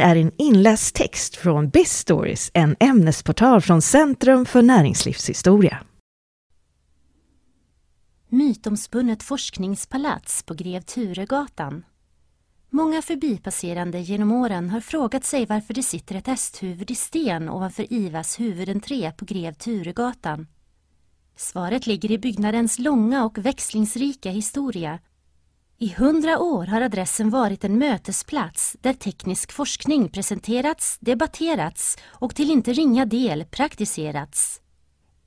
här är en inläst text från Biz Stories, en ämnesportal från Centrum för näringslivshistoria. Mytomspunnet forskningspalats på Grev Turegatan. Många förbipasserande genom åren har frågat sig varför det sitter ett hästhuvud i sten ovanför IVAs huvudentré på Grev Turegatan. Svaret ligger i byggnadens långa och växlingsrika historia i hundra år har adressen varit en mötesplats där teknisk forskning presenterats, debatterats och till inte ringa del praktiserats.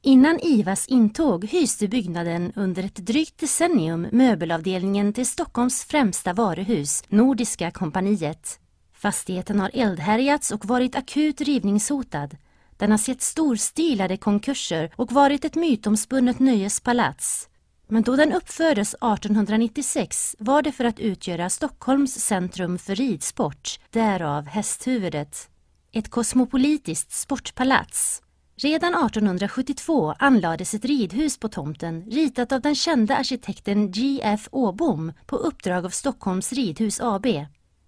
Innan IVAs intåg hyste byggnaden under ett drygt decennium möbelavdelningen till Stockholms främsta varuhus, Nordiska kompaniet. Fastigheten har eldhärjats och varit akut rivningshotad. Den har sett storstilade konkurser och varit ett mytomspunnet nöjespalats. Men då den uppfördes 1896 var det för att utgöra Stockholms centrum för ridsport, därav hästhuvudet. Ett kosmopolitiskt sportpalats. Redan 1872 anlades ett ridhus på tomten ritat av den kända arkitekten G.F. Åbom på uppdrag av Stockholms ridhus AB.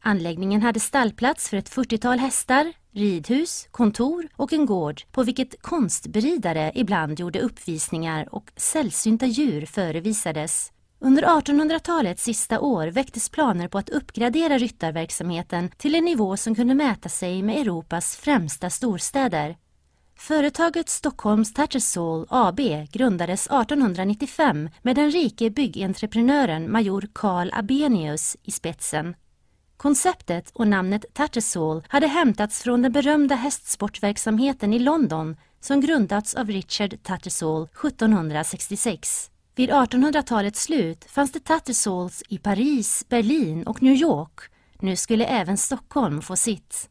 Anläggningen hade stallplats för ett 40-tal hästar, ridhus, kontor och en gård på vilket konstberidare ibland gjorde uppvisningar och sällsynta djur förevisades. Under 1800-talets sista år väcktes planer på att uppgradera ryttarverksamheten till en nivå som kunde mäta sig med Europas främsta storstäder. Företaget Stockholms Tattersall AB grundades 1895 med den rike byggentreprenören major Carl Abenius i spetsen. Konceptet och namnet Tattersall hade hämtats från den berömda hästsportverksamheten i London som grundats av Richard Tattersall 1766. Vid 1800-talets slut fanns det Tattersalls i Paris, Berlin och New York. Nu skulle även Stockholm få sitt.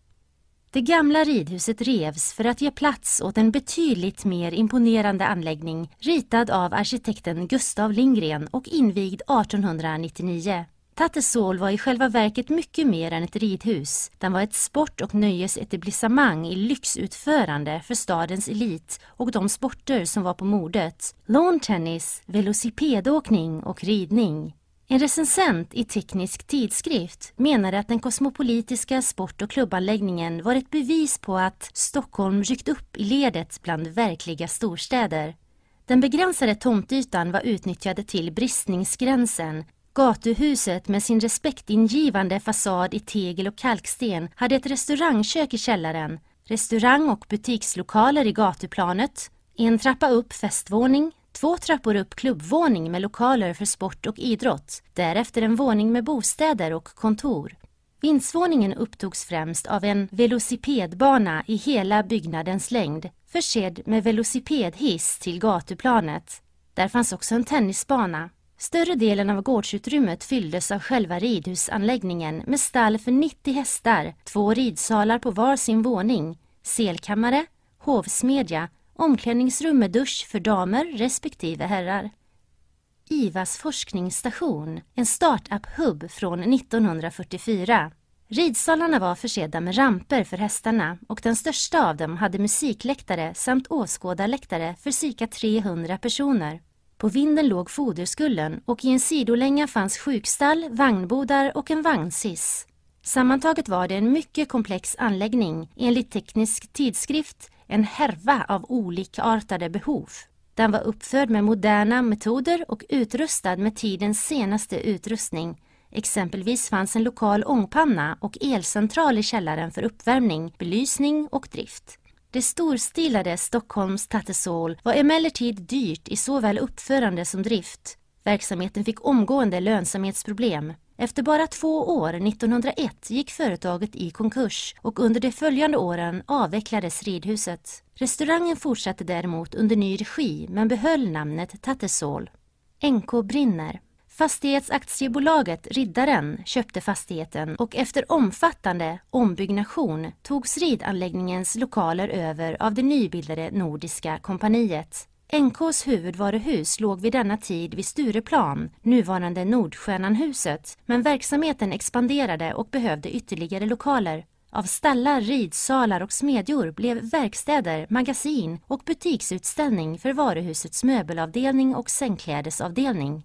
Det gamla ridhuset revs för att ge plats åt en betydligt mer imponerande anläggning ritad av arkitekten Gustav Lindgren och invigd 1899. Tattersall var i själva verket mycket mer än ett ridhus. Den var ett sport och nöjesetablissemang i lyxutförande för stadens elit och de sporter som var på modet. Lawn tennis, velocipedåkning och ridning. En recensent i Teknisk tidskrift menade att den kosmopolitiska sport och klubbanläggningen var ett bevis på att Stockholm ryckt upp i ledet bland verkliga storstäder. Den begränsade tomtytan var utnyttjad till bristningsgränsen Gatuhuset med sin respektingivande fasad i tegel och kalksten hade ett restaurangkök i källaren, restaurang och butikslokaler i gatuplanet, en trappa upp festvåning, två trappor upp klubbvåning med lokaler för sport och idrott, därefter en våning med bostäder och kontor. Vindsvåningen upptogs främst av en velocipedbana i hela byggnadens längd, försedd med velocipedhiss till gatuplanet. Där fanns också en tennisbana. Större delen av gårdsutrymmet fylldes av själva ridhusanläggningen med stall för 90 hästar, två ridsalar på var sin våning, selkammare, hovsmedja, omklädningsrum med dusch för damer respektive herrar. IVAs forskningsstation, en startup-hubb från 1944. Ridsalarna var försedda med ramper för hästarna och den största av dem hade musikläktare samt åskådarläktare för cirka 300 personer. På vinden låg foderskullen och i en sidolänga fanns sjukstall, vagnbodar och en vagnsis. Sammantaget var det en mycket komplex anläggning, enligt Teknisk tidskrift en härva av olikartade behov. Den var uppförd med moderna metoder och utrustad med tidens senaste utrustning. Exempelvis fanns en lokal ångpanna och elcentral i källaren för uppvärmning, belysning och drift. Det storstilade Stockholms Tattersall var emellertid dyrt i såväl uppförande som drift. Verksamheten fick omgående lönsamhetsproblem. Efter bara två år, 1901, gick företaget i konkurs och under de följande åren avvecklades ridhuset. Restaurangen fortsatte däremot under ny regi men behöll namnet Tattersall. NK brinner. Fastighetsaktiebolaget Riddaren köpte fastigheten och efter omfattande ombyggnation togs ridanläggningens lokaler över av det nybildade Nordiska kompaniet. NKs huvudvaruhus låg vid denna tid vid Stureplan, nuvarande Nordstjärnanhuset, men verksamheten expanderade och behövde ytterligare lokaler. Av stallar, ridsalar och smedjor blev verkstäder, magasin och butiksutställning för varuhusets möbelavdelning och sängklädesavdelning.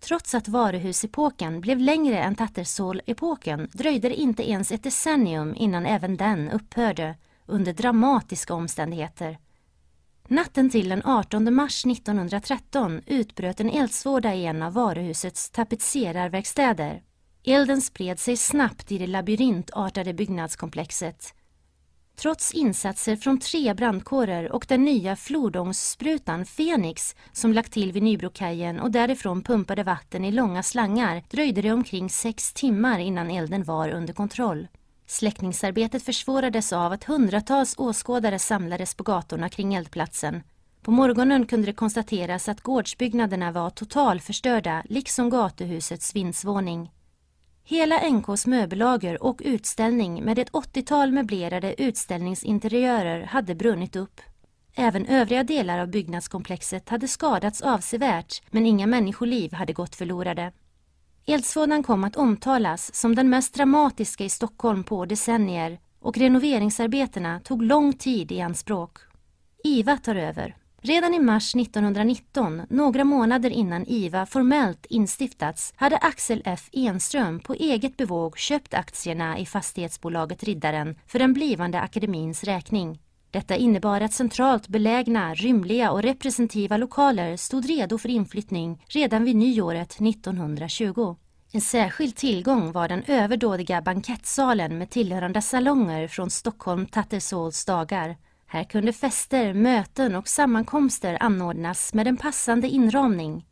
Trots att varuhusepoken blev längre än Tattersall-epoken dröjde det inte ens ett decennium innan även den upphörde, under dramatiska omständigheter. Natten till den 18 mars 1913 utbröt en eldsvåda i en av varuhusets tapetserarverkstäder. Elden spred sig snabbt i det labyrintartade byggnadskomplexet. Trots insatser från tre brandkårer och den nya flodångssprutan Fenix som lagt till vid Nybrokajen och därifrån pumpade vatten i långa slangar dröjde det omkring sex timmar innan elden var under kontroll. Släckningsarbetet försvårades av att hundratals åskådare samlades på gatorna kring eldplatsen. På morgonen kunde det konstateras att gårdsbyggnaderna var totalförstörda, liksom gatuhusets vindsvåning. Hela NKs möbellager och utställning med ett 80-tal möblerade utställningsinteriörer hade brunnit upp. Även övriga delar av byggnadskomplexet hade skadats avsevärt men inga människoliv hade gått förlorade. Eldsvådan kom att omtalas som den mest dramatiska i Stockholm på decennier och renoveringsarbetena tog lång tid i anspråk. IVA tar över. Redan i mars 1919, några månader innan IVA formellt instiftats, hade Axel F Enström på eget bevåg köpt aktierna i fastighetsbolaget Riddaren för den blivande akademins räkning. Detta innebar att centralt belägna, rymliga och representativa lokaler stod redo för inflyttning redan vid nyåret 1920. En särskild tillgång var den överdådiga bankettsalen med tillhörande salonger från Stockholm Tattersalls dagar. Här kunde fester, möten och sammankomster anordnas med en passande inramning.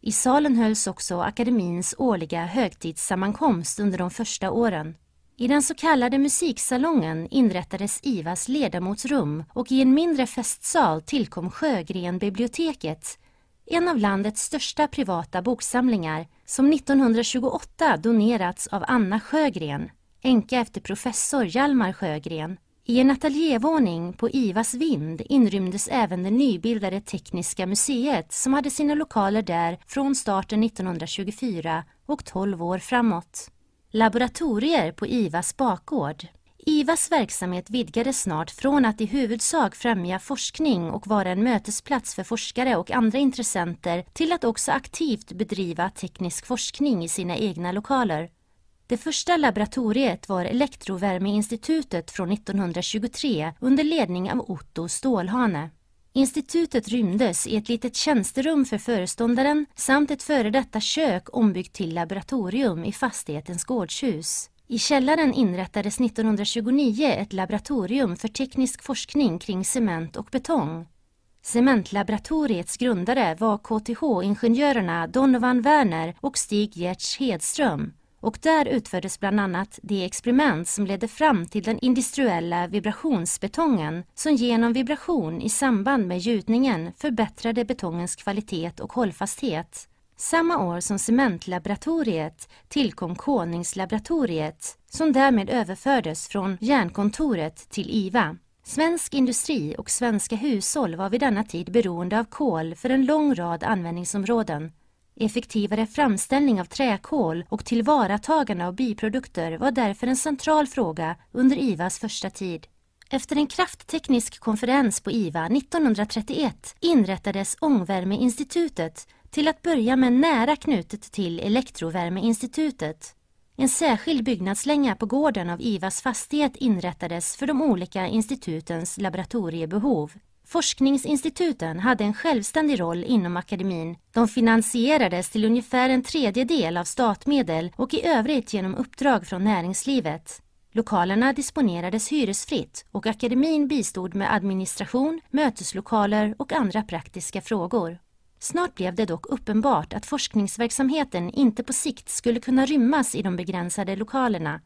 I salen hölls också akademins årliga högtidssammankomst under de första åren. I den så kallade musiksalongen inrättades IVAs ledamotsrum och i en mindre festsal tillkom Sjögrenbiblioteket, en av landets största privata boksamlingar som 1928 donerats av Anna Sjögren, änka efter professor Hjalmar Sjögren. I en ateljévåning på IVAs vind inrymdes även det nybildade Tekniska museet som hade sina lokaler där från starten 1924 och 12 år framåt. Laboratorier på IVAs bakgård. IVAs verksamhet vidgades snart från att i huvudsak främja forskning och vara en mötesplats för forskare och andra intressenter till att också aktivt bedriva teknisk forskning i sina egna lokaler. Det första laboratoriet var Elektrovärmeinstitutet från 1923 under ledning av Otto Stålhane. Institutet rymdes i ett litet tjänsterum för föreståndaren samt ett före detta kök ombyggt till laboratorium i fastighetens gårdshus. I källaren inrättades 1929 ett laboratorium för teknisk forskning kring cement och betong. Cementlaboratoriets grundare var KTH-ingenjörerna Donovan Werner och Stig Gertz Hedström och där utfördes bland annat det experiment som ledde fram till den industriella vibrationsbetongen som genom vibration i samband med gjutningen förbättrade betongens kvalitet och hållfasthet. Samma år som cementlaboratoriet tillkom Koningslaboratoriet som därmed överfördes från järnkontoret till IVA. Svensk industri och svenska hushåll var vid denna tid beroende av kol för en lång rad användningsområden Effektivare framställning av träkol och tillvaratagande av biprodukter var därför en central fråga under IVAs första tid. Efter en kraftteknisk konferens på IVA 1931 inrättades Ångvärmeinstitutet till att börja med nära knutet till Elektrovärmeinstitutet. En särskild byggnadslänga på gården av IVAs fastighet inrättades för de olika institutens laboratoriebehov. Forskningsinstituten hade en självständig roll inom akademin. De finansierades till ungefär en tredjedel av statmedel och i övrigt genom uppdrag från näringslivet. Lokalerna disponerades hyresfritt och akademin bistod med administration, möteslokaler och andra praktiska frågor. Snart blev det dock uppenbart att forskningsverksamheten inte på sikt skulle kunna rymmas i de begränsade lokalerna.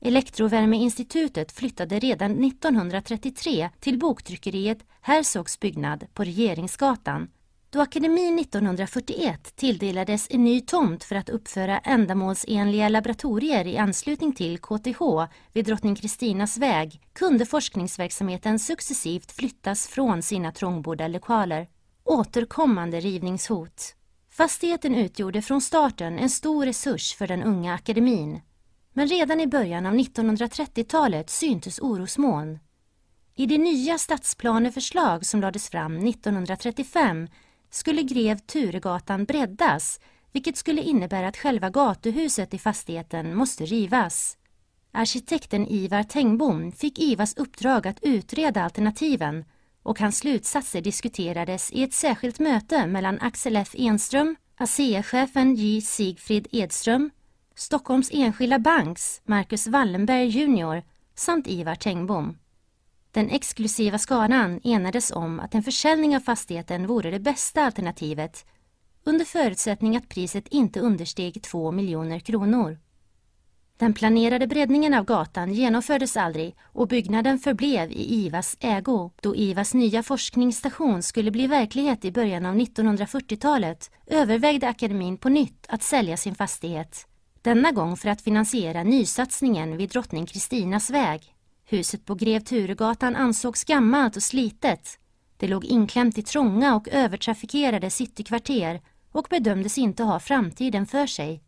Elektrovärmeinstitutet flyttade redan 1933 till boktryckeriet Herzogs byggnad på Regeringsgatan. Då akademin 1941 tilldelades en ny tomt för att uppföra ändamålsenliga laboratorier i anslutning till KTH vid Drottning Kristinas väg kunde forskningsverksamheten successivt flyttas från sina trångbodda lokaler. Återkommande rivningshot. Fastigheten utgjorde från starten en stor resurs för den unga akademin. Men redan i början av 1930-talet syntes orosmoln. I det nya stadsplaneförslag som lades fram 1935 skulle Grev Turegatan breddas vilket skulle innebära att själva gatuhuset i fastigheten måste rivas. Arkitekten Ivar Tengbom fick Ivas uppdrag att utreda alternativen och hans slutsatser diskuterades i ett särskilt möte mellan Axel F Enström, ASEA-chefen J Sigfrid Edström, Stockholms Enskilda Banks Marcus Wallenberg Jr samt Ivar Tengbom. Den exklusiva skaran enades om att en försäljning av fastigheten vore det bästa alternativet under förutsättning att priset inte understeg 2 miljoner kronor. Den planerade breddningen av gatan genomfördes aldrig och byggnaden förblev i IVAs ägo. Då IVAs nya forskningsstation skulle bli verklighet i början av 1940-talet övervägde akademin på nytt att sälja sin fastighet. Denna gång för att finansiera nysatsningen vid drottning Kristinas väg. Huset på Grev Turegatan ansågs gammalt och slitet. Det låg inklämt i trånga och övertrafikerade citykvarter och bedömdes inte ha framtiden för sig.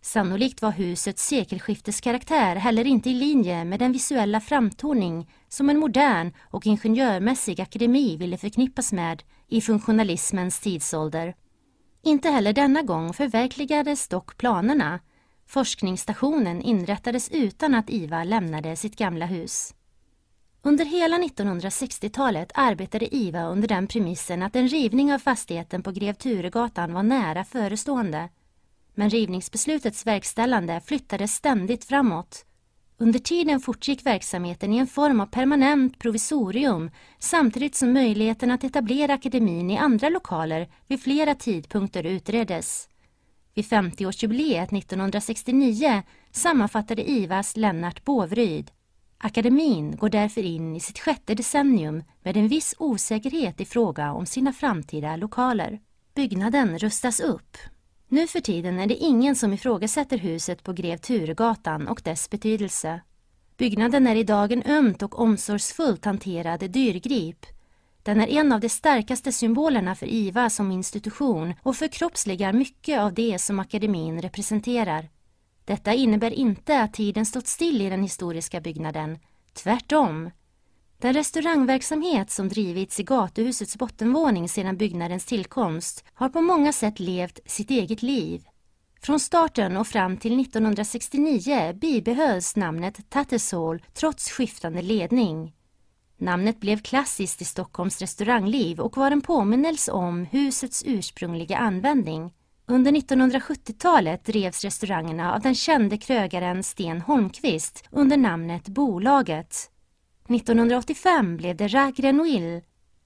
Sannolikt var husets sekelskifteskaraktär heller inte i linje med den visuella framtoning som en modern och ingenjörmässig akademi ville förknippas med i funktionalismens tidsålder. Inte heller denna gång förverkligades dock planerna. Forskningsstationen inrättades utan att IVA lämnade sitt gamla hus. Under hela 1960-talet arbetade IVA under den premissen att en rivning av fastigheten på Grev Turegatan var nära förestående. Men rivningsbeslutets verkställande flyttades ständigt framåt. Under tiden fortgick verksamheten i en form av permanent provisorium samtidigt som möjligheten att etablera akademin i andra lokaler vid flera tidpunkter utreddes. Vid 50-årsjubileet 1969 sammanfattade IVAs Lennart Bovryd Akademin går därför in i sitt sjätte decennium med en viss osäkerhet i fråga om sina framtida lokaler. Byggnaden rustas upp. Nu för tiden är det ingen som ifrågasätter huset på Grev Turegatan och dess betydelse. Byggnaden är idag en ömt och omsorgsfullt hanterad dyrgrip. Den är en av de starkaste symbolerna för IVA som institution och förkroppsligar mycket av det som akademin representerar. Detta innebär inte att tiden stått still i den historiska byggnaden. Tvärtom. Den restaurangverksamhet som drivits i gatuhusets bottenvåning sedan byggnadens tillkomst har på många sätt levt sitt eget liv. Från starten och fram till 1969 bibehölls namnet Tattersall trots skiftande ledning. Namnet blev klassiskt i Stockholms restaurangliv och var en påminnelse om husets ursprungliga användning. Under 1970-talet drevs restaurangerna av den kände krögaren Sten Holmqvist under namnet Bolaget. 1985 blev det Ra Grenouille,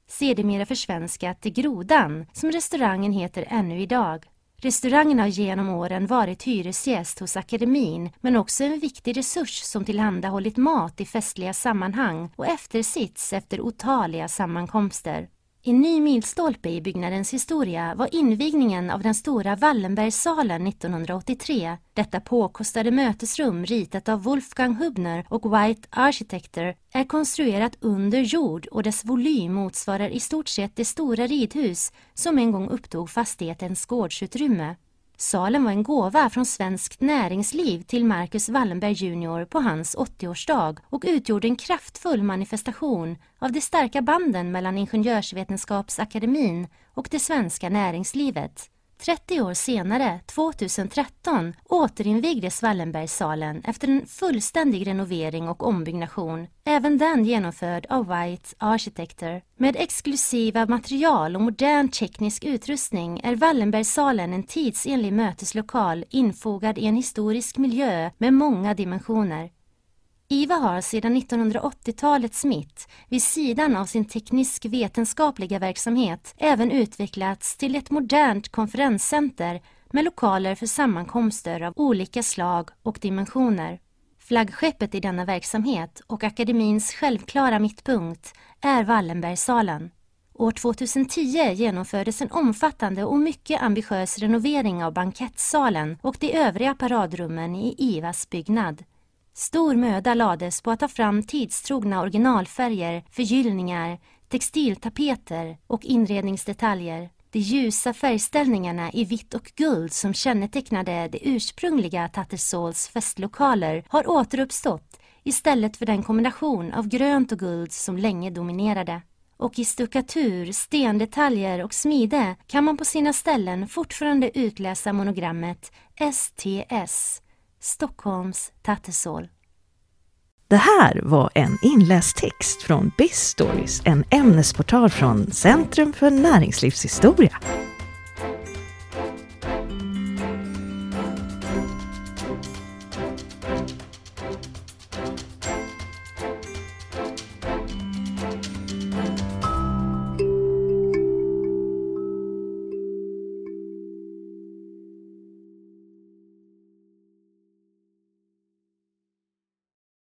sedermera försvenskat till Grodan, som restaurangen heter ännu idag. Restaurangen har genom åren varit hyresgäst hos akademin men också en viktig resurs som tillhandahållit mat i festliga sammanhang och eftersits efter otaliga sammankomster. En ny milstolpe i byggnadens historia var invigningen av den stora Wallenbergsalen 1983. Detta påkostade mötesrum ritat av Wolfgang Hubner och White Architecture är konstruerat under jord och dess volym motsvarar i stort sett det stora ridhus som en gång upptog fastighetens gårdsutrymme. Salen var en gåva från svenskt näringsliv till Marcus Wallenberg Jr på hans 80-årsdag och utgjorde en kraftfull manifestation av de starka banden mellan Ingenjörsvetenskapsakademin och det svenska näringslivet. 30 år senare, 2013, återinvigdes Wallenbergssalen efter en fullständig renovering och ombyggnation, även den genomförd av White Architecture. Med exklusiva material och modern teknisk utrustning är Wallenbergssalen en tidsenlig möteslokal infogad i en historisk miljö med många dimensioner. IVA har sedan 1980-talets mitt, vid sidan av sin teknisk-vetenskapliga verksamhet, även utvecklats till ett modernt konferenscenter med lokaler för sammankomster av olika slag och dimensioner. Flaggskeppet i denna verksamhet och akademins självklara mittpunkt är Wallenbergsalen. År 2010 genomfördes en omfattande och mycket ambitiös renovering av bankettsalen och de övriga paradrummen i IVAs byggnad. Stor möda lades på att ta fram tidstrogna originalfärger, förgyllningar, textiltapeter och inredningsdetaljer. De ljusa färgställningarna i vitt och guld som kännetecknade de ursprungliga Tattersalls festlokaler har återuppstått istället för den kombination av grönt och guld som länge dominerade. och i stuckatur, stendetaljer och smide kan man på sina ställen fortfarande utläsa monogrammet STS, Stockholms Tattersål. Det här var en inläst text från Biz Stories, en ämnesportal från Centrum för näringslivshistoria.